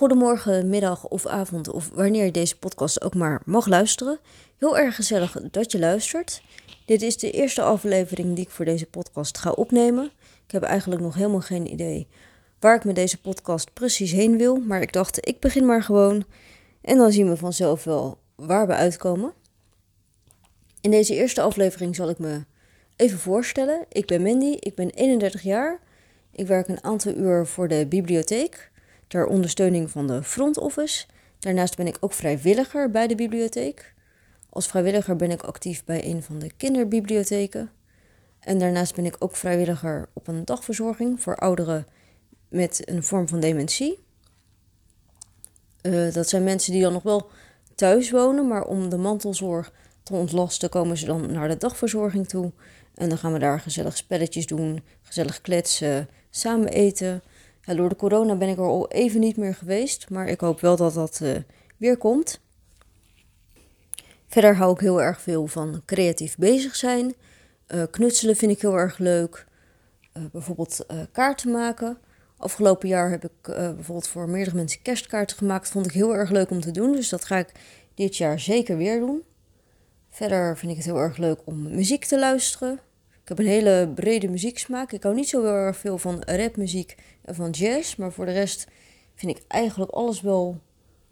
Goedemorgen, middag of avond of wanneer je deze podcast ook maar mag luisteren. Heel erg gezellig dat je luistert. Dit is de eerste aflevering die ik voor deze podcast ga opnemen. Ik heb eigenlijk nog helemaal geen idee waar ik met deze podcast precies heen wil, maar ik dacht ik begin maar gewoon en dan zien we vanzelf wel waar we uitkomen. In deze eerste aflevering zal ik me even voorstellen. Ik ben Mandy, ik ben 31 jaar. Ik werk een aantal uur voor de bibliotheek ter ondersteuning van de front office. Daarnaast ben ik ook vrijwilliger bij de bibliotheek. Als vrijwilliger ben ik actief bij een van de kinderbibliotheken. En daarnaast ben ik ook vrijwilliger op een dagverzorging voor ouderen met een vorm van dementie. Uh, dat zijn mensen die dan nog wel thuis wonen, maar om de mantelzorg te ontlasten komen ze dan naar de dagverzorging toe. En dan gaan we daar gezellig spelletjes doen, gezellig kletsen, samen eten. Door de corona ben ik er al even niet meer geweest, maar ik hoop wel dat dat uh, weer komt. Verder hou ik heel erg veel van creatief bezig zijn. Uh, knutselen vind ik heel erg leuk. Uh, bijvoorbeeld kaarten maken. Afgelopen jaar heb ik bijvoorbeeld voor meerdere mensen kerstkaarten gemaakt. Vond ik heel erg leuk om te doen, dus dat ga ik dit jaar zeker weer doen. Verder vind ik het heel erg leuk om muziek te luisteren. Ik heb een hele brede muzieksmaak. Ik hou niet zo heel erg veel van rapmuziek en van jazz. Maar voor de rest vind ik eigenlijk alles wel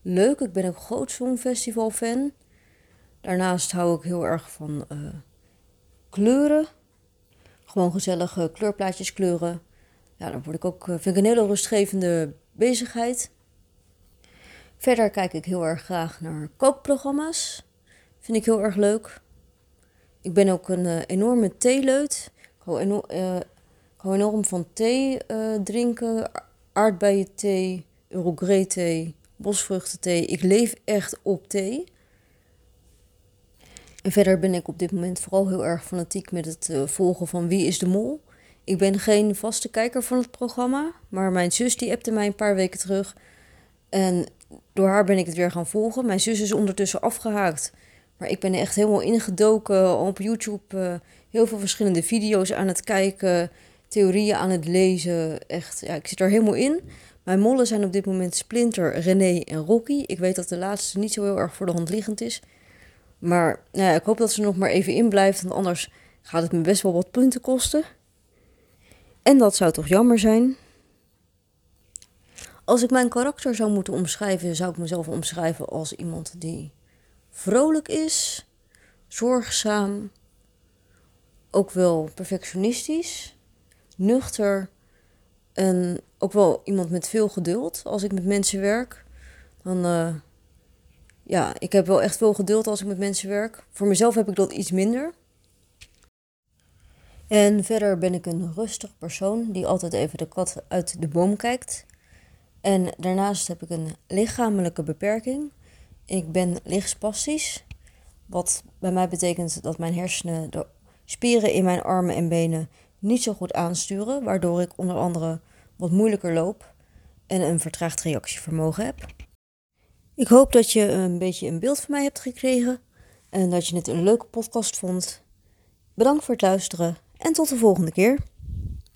leuk. Ik ben ook groot songfestival fan. Daarnaast hou ik heel erg van uh, kleuren. Gewoon gezellige kleurplaatjes kleuren. Ja, dan word ik ook, vind ik een hele rustgevende bezigheid. Verder kijk ik heel erg graag naar kookprogramma's. Vind ik heel erg leuk. Ik ben ook een uh, enorme theeleut. Ik hou, enorm, uh, ik hou enorm van thee uh, drinken. Aardbeienthee, Earl Grey thee, bosvruchtenthee. Ik leef echt op thee. En verder ben ik op dit moment vooral heel erg fanatiek met het volgen van Wie is de Mol. Ik ben geen vaste kijker van het programma, maar mijn zus die appte mij een paar weken terug. En door haar ben ik het weer gaan volgen. Mijn zus is ondertussen afgehaakt. Maar ik ben echt helemaal ingedoken op YouTube. Uh, heel veel verschillende video's aan het kijken. Theorieën aan het lezen. Echt, ja, ik zit er helemaal in. Mijn mollen zijn op dit moment Splinter, René en Rocky. Ik weet dat de laatste niet zo heel erg voor de hand liggend is. Maar nou ja, ik hoop dat ze nog maar even in blijft. Want anders gaat het me best wel wat punten kosten. En dat zou toch jammer zijn. Als ik mijn karakter zou moeten omschrijven, zou ik mezelf omschrijven als iemand die vrolijk is, zorgzaam, ook wel perfectionistisch, nuchter en ook wel iemand met veel geduld. Als ik met mensen werk, dan uh, ja, ik heb wel echt veel geduld als ik met mensen werk. Voor mezelf heb ik dat iets minder. En verder ben ik een rustig persoon die altijd even de kat uit de boom kijkt. En daarnaast heb ik een lichamelijke beperking. Ik ben lichtspastisch, wat bij mij betekent dat mijn hersenen de spieren in mijn armen en benen niet zo goed aansturen, waardoor ik onder andere wat moeilijker loop en een vertraagd reactievermogen heb. Ik hoop dat je een beetje een beeld van mij hebt gekregen en dat je het een leuke podcast vond. Bedankt voor het luisteren en tot de volgende keer.